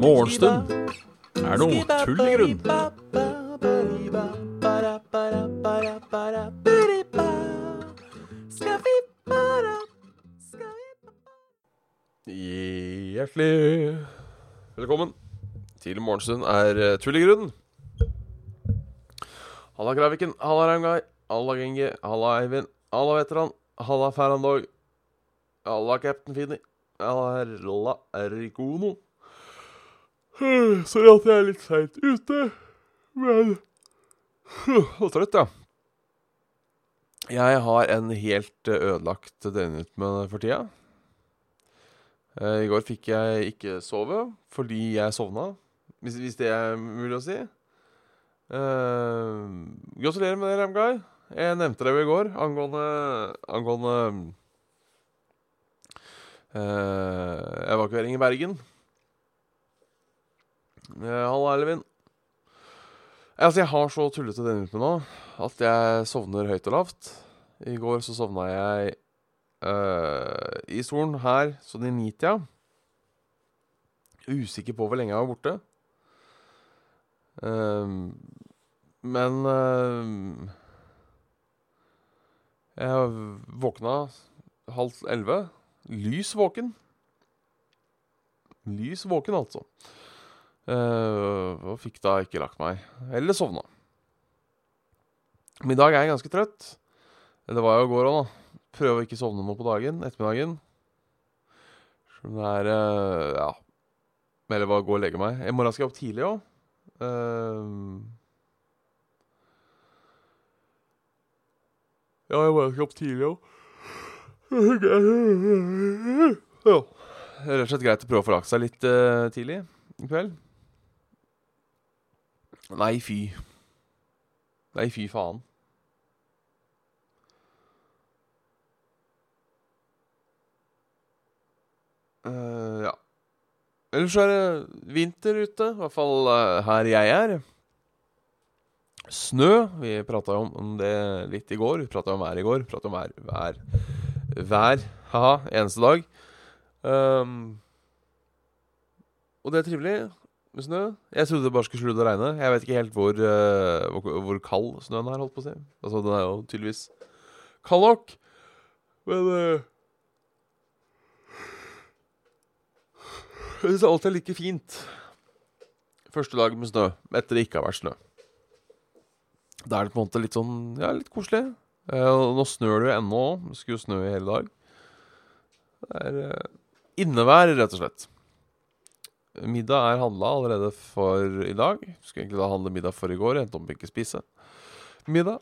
Morgenstund er noe tull i grunn. Hjertelig velkommen til Morgenstund er tull i grunn. Halla Graviken, halla Rangai. halla Genge. halla Eivind, halla Veteran, halla Ferrandog, halla Captain Finny, halla Erikono. Sorry at jeg er litt seint ute, men Og trøtt, ja. Jeg har en helt ødelagt døgnrytme for tida. Eh, I går fikk jeg ikke sove fordi jeg sovna, hvis det er mulig å si. Eh, gratulerer med det, Ramguy. Jeg nevnte det jo i går angående, angående eh, evakuering i Bergen. Eh, Halla, Elvin. Altså, jeg har så tullete døgnrytme nå at jeg sovner høyt og lavt. I går så sovna jeg eh, i stolen her sånn i nitida. Usikker på hvor lenge jeg var borte. Eh, men ehm, Jeg våkna halv elleve. Lys våken. Lys våken, altså. Eh, og fikk da ikke lagt meg. Eller sovna. Men i dag er jeg ganske trøtt. Det var jo i går òg, da. Prøve å ikke sovne noe på dagen. Ettermiddagen. Som det er eh, Ja. Eller bare gå og legge meg. I morgen skal jeg opp tidlig òg. Ja, jeg morgen jo jeg opp tidlig òg. Ja. Rett og slett greit å prøve å få lagt seg litt uh, tidlig i kveld. Nei, fy. Nei, fy faen. Uh, ja. Ellers er det vinter ute, i hvert fall uh, her jeg er. Snø. Vi prata om, om det litt i går. Vi prata om vær i går. Prata om vær, vær Vær, haha, eneste dag. Um, og det er trivelig med snø. Jeg trodde det bare skulle slutte å regne. Jeg vet ikke helt hvor, uh, hvor, hvor kald snøen er, holdt på å si. Altså, den er jo tydeligvis kald nok. Men uh, Jeg syns alltid er like fint første dag med snø etter det ikke har vært snø. Da er det på en måte litt sånn Ja, litt koselig. Eh, nå snør det jo ennå. Det skulle jo snø i hele dag. Det er eh, innevær, rett og slett. Middag er handla allerede for i dag. Skulle egentlig da handle middag for i går. Endte opp med ikke spise middag.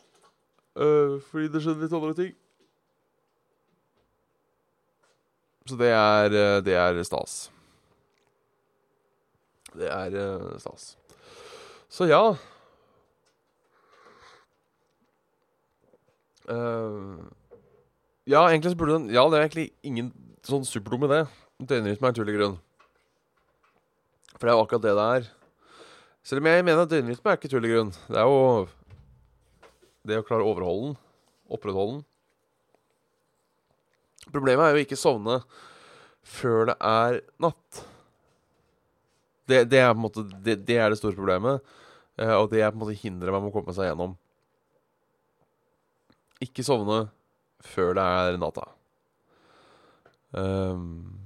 Eh, fordi det skjedde litt andre ting. Så det er, det er stas. Det er stas. Så ja. Eh, ja, egentlig så burde den Ja, det er egentlig ingen sånn superdum idé. Døgnrytme er tull i grunn. For det er jo akkurat det det er. Selv om jeg mener at døgnrytme er ikke tull i grunn. Det er jo det å klare å overholde den. Opprettholde den. Problemet er jo ikke sovne før det er natt. Det, det er på en måte det, det er det store problemet. eh, og det er på en måte hindrer meg med å komme seg gjennom. Ikke sovne før det er natta. Um,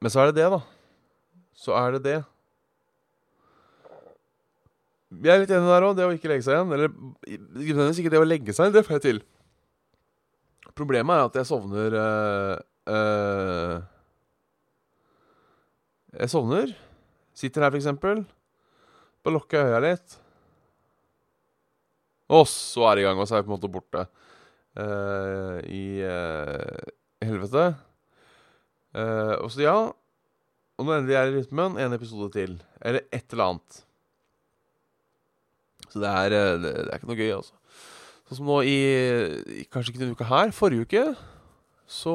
men så er det det, da. Så er det det. Jeg er litt enig der òg, det å ikke legge seg igjen. Eller ikke det å legge seg, det får jeg til. Problemet er at jeg sovner eh, eh, Jeg sovner. Sitter her, for eksempel. Bare lukker øya litt. Og så er det i gang, og så er jeg på en måte borte uh, i uh, helvete. Uh, og så ja Og nå endelig er i rytmen. En episode til. Eller et eller annet. Så det er, det, det er ikke noe gøy, altså. Sånn som nå i, i Kanskje ikke denne uka her. Forrige uke så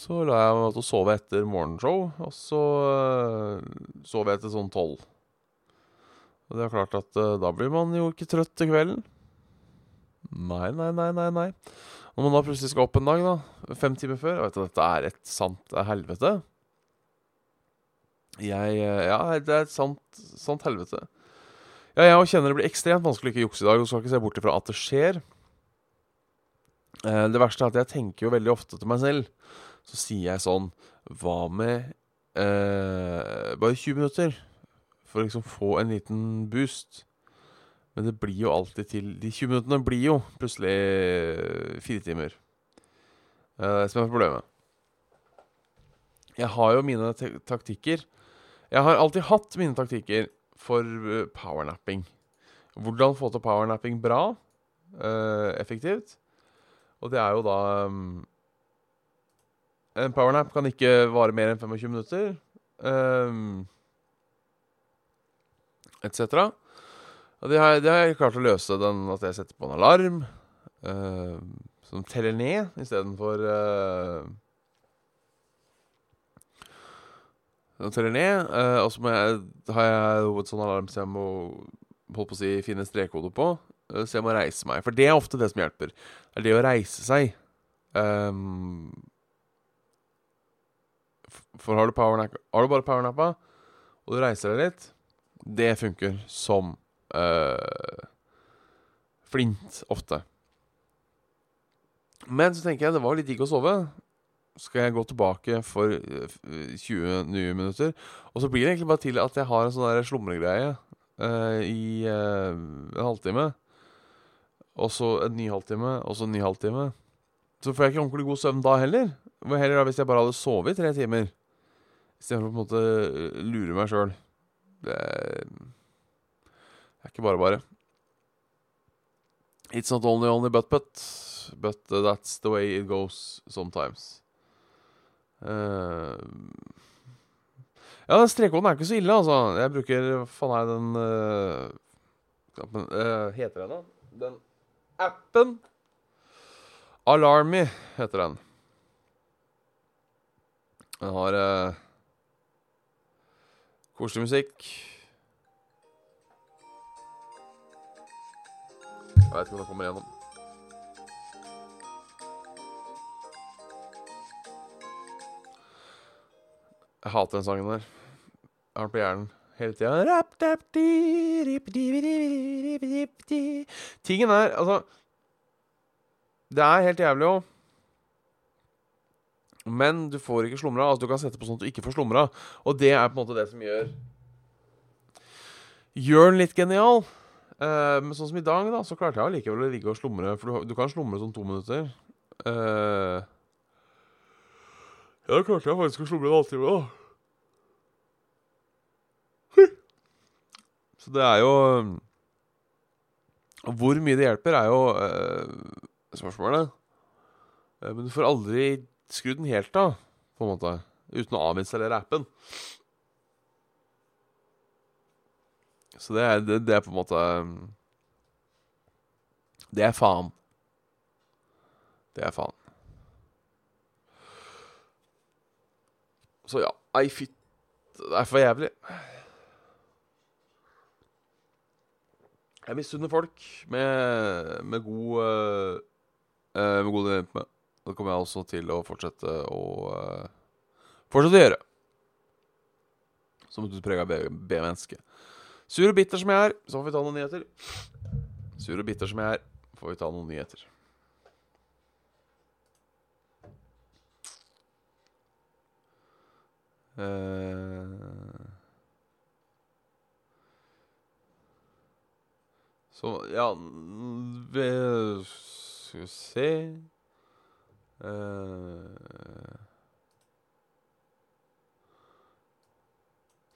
så la jeg meg til å sove etter morgenshow, og så sov jeg til sånn tolv. Og det er klart at uh, da blir man jo ikke trøtt til kvelden. Nei, nei, nei, nei. nei. Når man da plutselig skal opp en dag, da, fem timer før Vet du, Dette er et sant helvete. Jeg eh, Ja, det er et sant, sant helvete. Ja, jeg kjenner det blir ekstremt vanskelig å ikke jukse i dag. Og skal ikke se bort ifra at det skjer. Eh, det verste er at jeg tenker jo veldig ofte til meg selv. Så sier jeg sånn Hva med eh, bare 20 minutter? For å liksom få en liten boost. Men det blir jo alltid til De 20 minuttene blir jo plutselig fire timer. Det er det som er problemet. Jeg har jo mine taktikker. Jeg har alltid hatt mine taktikker for uh, powernapping. Hvordan få til powernapping bra, effektivt. Og det er jo da um, En powernap kan ikke vare mer enn 25 minutter. Um, Etc. Det har, det har, jeg klart å løse den at jeg setter på en alarm uh, som teller ned istedenfor uh, Den teller ned, uh, og så har jeg et sånn alarm så jeg må holdt på å si, finne strekkode på. Så jeg må reise meg. For det er ofte det som hjelper. Er det å reise seg. Um, for har du, powernap, har du bare powernappa, og du reiser deg litt, det funker som uh, flint ofte. Men så tenker jeg det var litt digg å sove. Skal jeg gå tilbake for 20 eh, nye minutter? Og så blir det egentlig bare til at jeg har en sånn slumregreie uh, i uh, en halvtime. Og så en ny halvtime, og så en ny halvtime. Så får jeg ikke ordentlig god søvn da heller. Heller da hvis jeg bare hadde sovet i tre timer. Istedenfor å på en måte lure meg sjøl. Det er ikke bare bare. It's not only only but but, but that's the way it goes sometimes. Uh, ja, den strekkoden er ikke så ille, altså. Jeg bruker Faen, er den uh, uh, Heter den da? Den appen Alarmy heter den. Den har uh, koselig musikk. Jeg vet ikke om det kommer gjennom. Jeg hater den sangen der. Jeg har den på hjernen hele tida. Tingen er, altså Det er helt jævlig òg. Men du får ikke slumra. Altså, du kan sette på sånn at du ikke får slumra. Og det er på en måte det som gjør Gjør den litt genial. Uh, men sånn som i dag, da, så klarte jeg allikevel å ligge og slumre. For du, du kan slumre sånn to minutter. Uh, ja, da klarte jeg faktisk å slumre en halvtime, da. Så det er jo Hvor mye det hjelper, er jo uh, spørsmålet. men du får aldri skrudd den helt av, på en måte. Uten å avinstallere appen. Så det er, det, det er på en måte Det er faen. Det er faen. Så ja. Ei, fytt Det er for jævlig. Jeg misunner folk med, med god uh, Med god Det kommer jeg også til å fortsette å uh, Fortsette å gjøre. Som et utprega B-menneske. Sur og bitter som jeg er, så får vi ta noen nyheter. Sur og bitter som jeg er, får vi ta noen nyheter. Uh, så ja vi, Skal vi se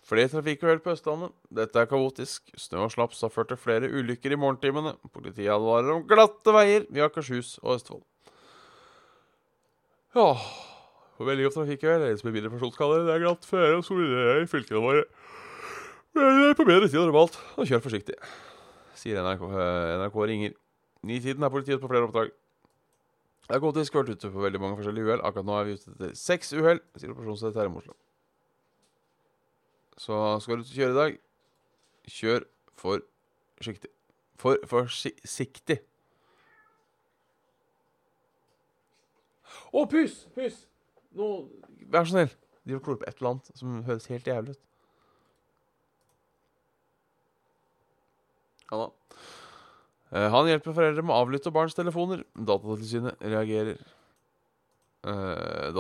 Flere trafikkuhell på Østlandet. Dette er kaotisk. Snø og slaps har ført til flere ulykker i morgentimene. Politiet advarer om glatte veier i Akershus og Østfold. Ja veldig godt trafikkuhell er det som er mindre personskader. Det er glatt føre og solidere i fylkene våre. Men på bedre tid enn normalt, og kjør forsiktig, sier NRK. Eh, NRK ringer. Ni-tiden er politiet på flere oppdrag. Jeg har godtisk vært ute på veldig mange forskjellige uhell. Akkurat nå er vi ute etter seks uhell, sier operasjonsstedet her i Oslo. Så skal du ut og kjøre i dag, kjør forsiktig. For forsiktig. Å, oh, pus! Pus! Nå, vær så snill. De klorer på et eller annet som høres helt jævlig ut. Ja da. Eh, han hjelper foreldre med å avlytte barns telefoner. Datatilsynet reagerer. Eh,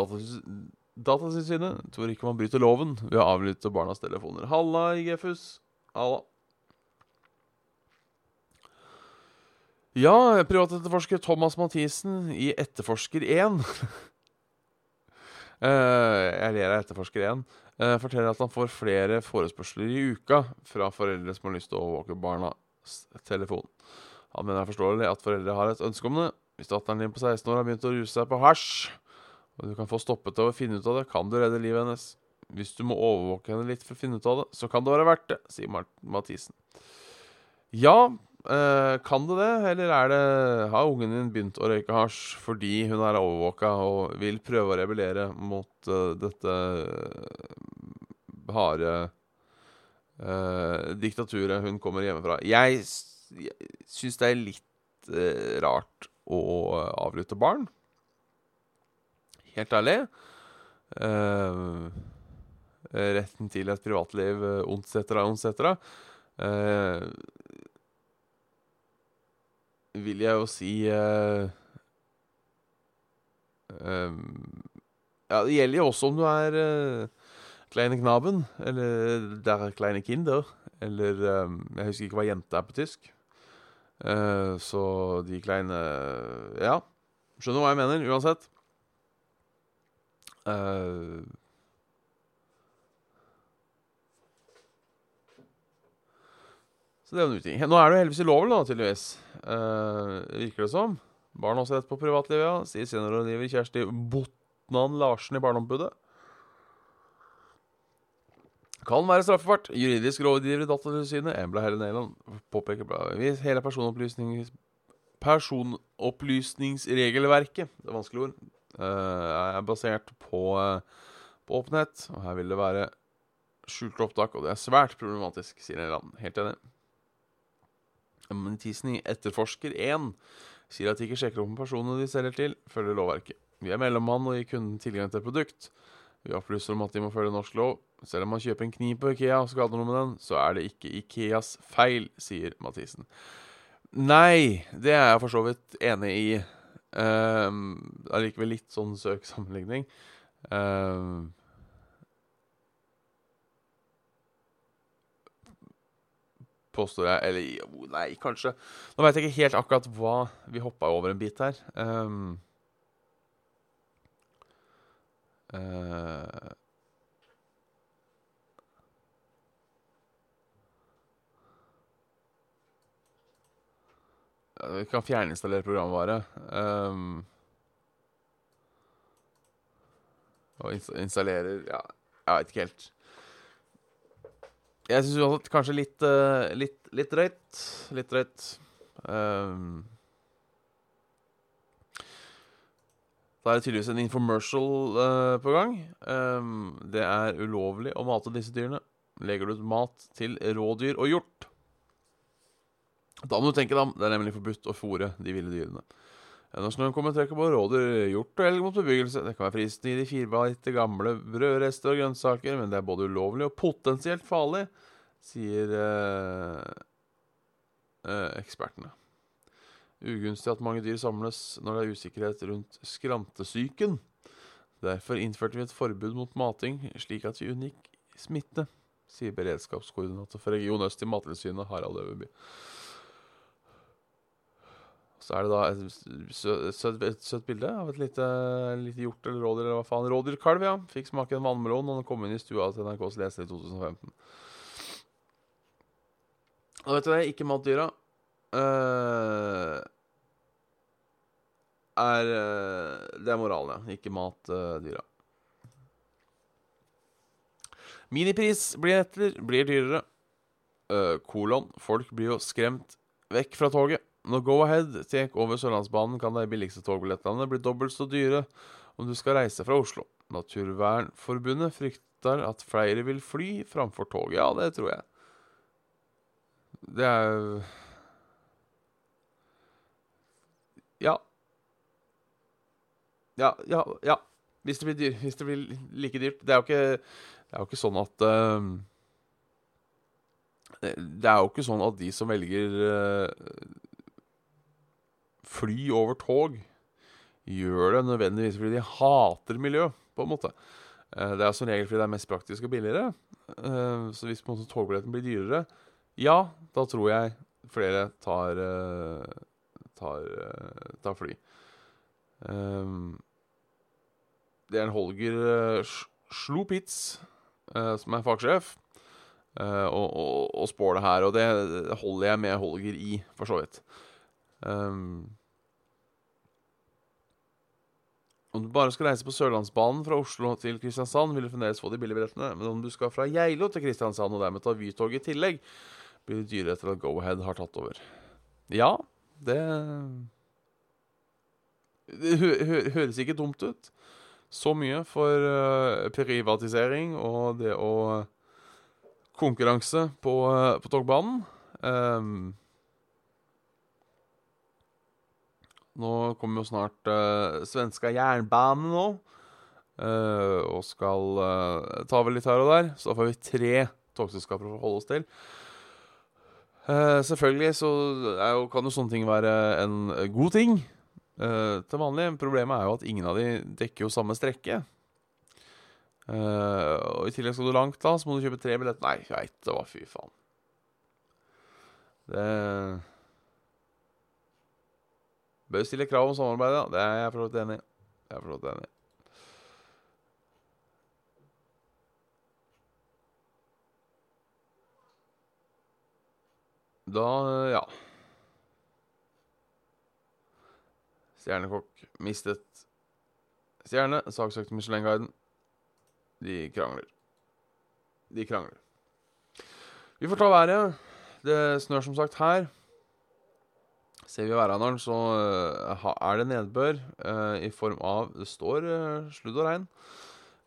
Datatilsynet, tror ikke man bryter loven ved å avlytte barnas telefoner. Halla, IGFUS. Halla. Ja, privatetterforsker Thomas Mathisen i Etterforsker 1 uh, Jeg ler av Etterforsker 1. Uh, forteller at han får flere forespørsler i uka fra foreldre som har lyst til å overvåke barnas telefon. Han mener det er forståelig at foreldre har et ønske om det. Hvis datteren din på 16 år har begynt å ruse seg på hasj, og du kan få stoppet det og finne ut av det, kan du redde livet hennes. Hvis du må overvåke henne litt for å finne ut av det, så kan det være verdt det, sier Martin Mathisen. Ja, eh, kan det det, eller er det, har ungen din begynt å røyke hasj fordi hun er overvåka og vil prøve å rebellere mot eh, dette harde eh, diktaturet hun kommer hjemmefra? Jeg syns det er litt eh, rart å avlytte barn. Helt ærlig. Eh, retten til et privatliv, eh, ont cetera. Eh, vil jeg jo si eh, eh, Ja, det gjelder jo også om du er eh, kleine knaben, eller der kleine kinder, eller Jeg husker ikke hva jente er på tysk. Eh, så de kleine Ja, skjønner hva jeg mener, uansett. Uh, så det er jo en uting. Nå er det jo heldigvis ulovlig, da, tydeligvis. Uh, virker det som. Barn også rett på privatlivet, ja, sier seniorrådgiver Kjersti Botnan Larsen i Barneombudet. Kan være straffbart. Juridisk rådgiver i Datatilsynet, Embla Helle Neiland, påpeker bladet. Hele personopplysnings, personopplysningsregelverket, det er vanskelige ord, eh, er basert på, eh, på åpenhet, og her vil det være skjulte opptak, og det er svært problematisk, sier Neiland. Helt enig. Tisning Etterforsker 1 sier at de ikke sjekker opp om personene de selger til, følger lovverket. Vi er mellommann og gir kunden tilgang til et produkt. Vi opplyser om at de må følge norsk lov. Selv om man kjøper en kniv på Ikea og skader noe med den, så er det ikke Ikeas feil, sier Mathisen. Nei, det er jeg for så vidt enig i. Um, likevel litt sånn søk sammenligning. Um, påstår jeg. Eller nei, kanskje. Nå veit jeg ikke helt akkurat hva Vi hoppa over en bit her. Um, eh, vi kan fjerninstallere programvare. Um, og ins installerer Ja, jeg veit ikke helt. Jeg syns kanskje litt, eh, litt Litt drøyt. Litt drøyt. Um, da er det tydeligvis en infomercial uh, på gang. Um, det er ulovlig å mate disse dyrene. Legger du ut mat til rådyr og hjort, da må du tenke deg om. Det er nemlig forbudt å fòre de ville dyrene. Når snøen kommer, trekker både rådyr, hjort og elg mot bebyggelse. Det kan være fristende i de firbite gamle brødrester og grønnsaker, men det er både ulovlig og potensielt farlig, sier eh, eh, ekspertene. Ugunstig at mange dyr samles når det er usikkerhet rundt skrantesyken. Derfor innførte vi et forbud mot mating, slik at vi unngikk smitte, sier beredskapskoordinator for Region Øst i Mattilsynet, Harald Øverby. Så er det da et søtt, søt, et søtt bilde av et lite, lite hjort eller rådyr, eller hva faen. Rådyrkalv, ja. Fikk smake en vannmelon da den kom inn i stua til NRKs leser i 2015. Og vet du det, ikke mat dyra. Uh, er eh, Det er moralen, ja. Ikke mat uh, dyra. Minipris billetter blir dyrere. Uh, kolon. Folk blir jo skremt vekk fra toget. Når Go-Ahead tar over Sørlandsbanen, kan de billigste togbillettene bli dobbelt så dyre om du skal reise fra Oslo. Naturvernforbundet frykter at flere vil fly framfor tog. Ja, det tror jeg. Det er Ja. Ja, ja, ja. Hvis det blir, dyr, hvis det blir like dyrt. Det er jo ikke, er jo ikke sånn at uh, Det er jo ikke sånn at de som velger uh, fly over tog, gjør det nødvendigvis fordi de hater miljø, på en måte. Uh, det er som regel fordi det er mest praktisk og billigere. så hvis på en måte togbilletten blir dyrere, ja, da tror jeg flere tar, tar, tar fly. Det er en Holger Slopitz som er fagsjef, og, og, og, spår det her. Og det holder jeg med Holger i, for så vidt. Um, om du bare skal reise på Sørlandsbanen fra Oslo til Kristiansand, vil du fremdeles få de billige billettene. Men om du skal fra Geilo til Kristiansand og dermed ta Vytoget i tillegg, blir det dyrere etter at Go-Ahead har tatt over. Ja, det Det hø hø høres ikke dumt ut så mye for uh, privatisering og det å konkurranse på, uh, på togbanen. Um, nå kommer jo snart uh, svenska jernbane nå. Uh, og skal uh, ta over litt her og der. Så da får vi tre togselskaper å holde oss til. Uh, selvfølgelig så jo, kan jo sånne ting være en god ting. Til vanlig. Problemet er jo at ingen av de dekker jo samme strekke. Og i tillegg skal du langt, da, så må du kjøpe tre billetter. Nei, veit det var fy faen. Det Bør stille krav om samarbeid, ja. Det er jeg for enig i. Jeg er for enig Da, ja Stjernekokk mistet stjerne. Saksøkte Michelin-guiden. De krangler. De krangler. Vi får ta været. Det snør som sagt her. Ser vi værhandelen, så uh, er det nedbør uh, i form av Det står uh, sludd og regn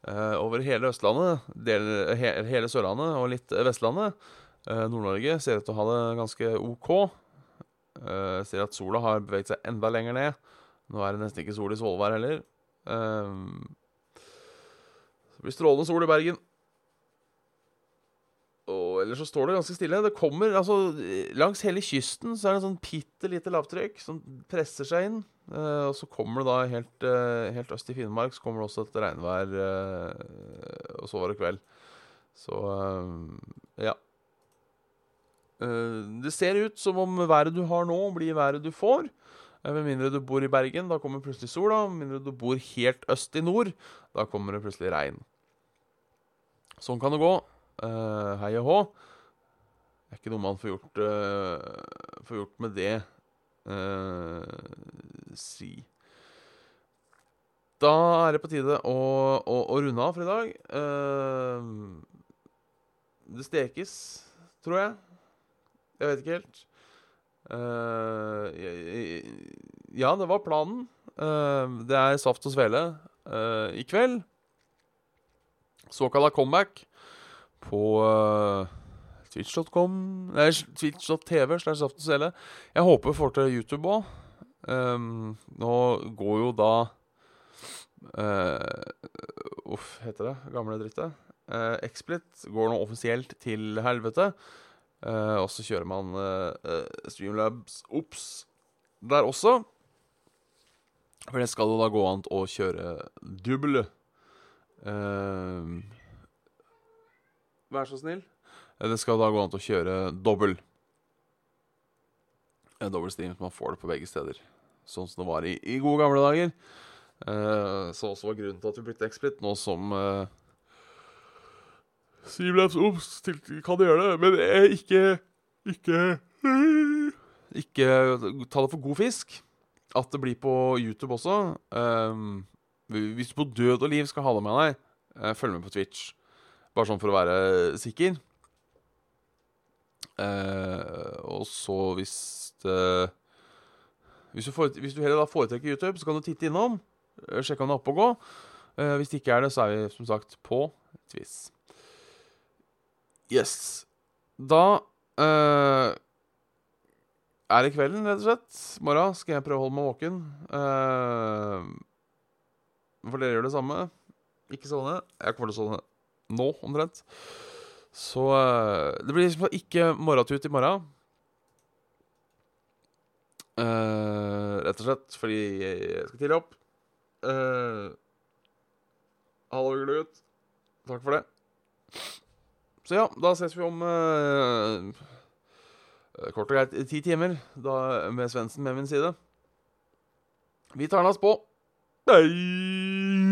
over hele Østlandet, del, he, hele Sørlandet og litt Vestlandet. Nord-Norge ser ut til å ha det ganske OK. ser at sola har beveget seg enda lenger ned. Nå er det nesten ikke sol i Svolvær heller. Det blir strålende sol i Bergen. Ellers så står det ganske stille. Det kommer, altså Langs hele kysten så er det en sånn bitte lite lavtrykk som presser seg inn. Uh, og så kommer det da helt, uh, helt, øst i Finnmark så kommer det også et regnvær, uh, og så var det kveld. Så ja. det ser ut som om været du har nå, blir været du får. Med mindre du bor i Bergen, da kommer plutselig sola. Med mindre du bor helt øst i nord, da kommer det plutselig regn. Sånn kan det gå. Uh, hei og hå. Det er ikke noe man får gjort, uh, får gjort med det uh, si. Da er det på tide å, å, å runde av for i dag. det stekes, tror jeg. Jeg vet ikke helt. Uh, ja, det var planen. Uh, det er Saft og Svele uh, i kveld. Såkalla comeback på twitch.com Nei, twitch.tv slash Saft og Svele. Jeg håper vi får til YouTube òg. Um, nå går jo da Uff, heter det gamle drittet? Uh, XSplit går nå offisielt til helvete. Uh, og så kjører man uh, Streamlabs Ops der også. For det skal jo da gå an å kjøre double. Uh, vær så snill. Det skal da gå an til å kjøre dobbel. En dobbel stream, så man får det på begge steder. Sånn som det var i, i gode gamle dager. så også var grunnen til at vi brukte Explit, nå som Streamlabs Ops kan gjøre det, men ikke Ikke Ikke ta det for god fisk. At det blir på YouTube også. Um, hvis du på død og liv skal ha det med deg, uh, følg med på Twitch. Bare sånn for å være sikker. Eh, og så hvis det hvis du, får, hvis du, heller da foretrekker YouTube, så kan du titte innom. Uh, sjekke om det er oppe og gå. Eh, hvis det ikke er det, så er vi som sagt på Twiz. Yes. Da eh, er det kvelden, rett og slett. Morgen skal jeg prøve å holde meg våken. Uh, For dere gjør det samme. Ikke sovne. Jeg kommer til å sovne nå, omtrent. Så eh, det blir liksom ikke morgentut i morgen. Uh, rett og slett fordi jeg skal tidlig opp. Uh, Hallo, Glut. Takk for det. Så ja, da ses vi om uh, kort og greit ti timer, da med Svendsen med min side. Vi tar oss på. Hei!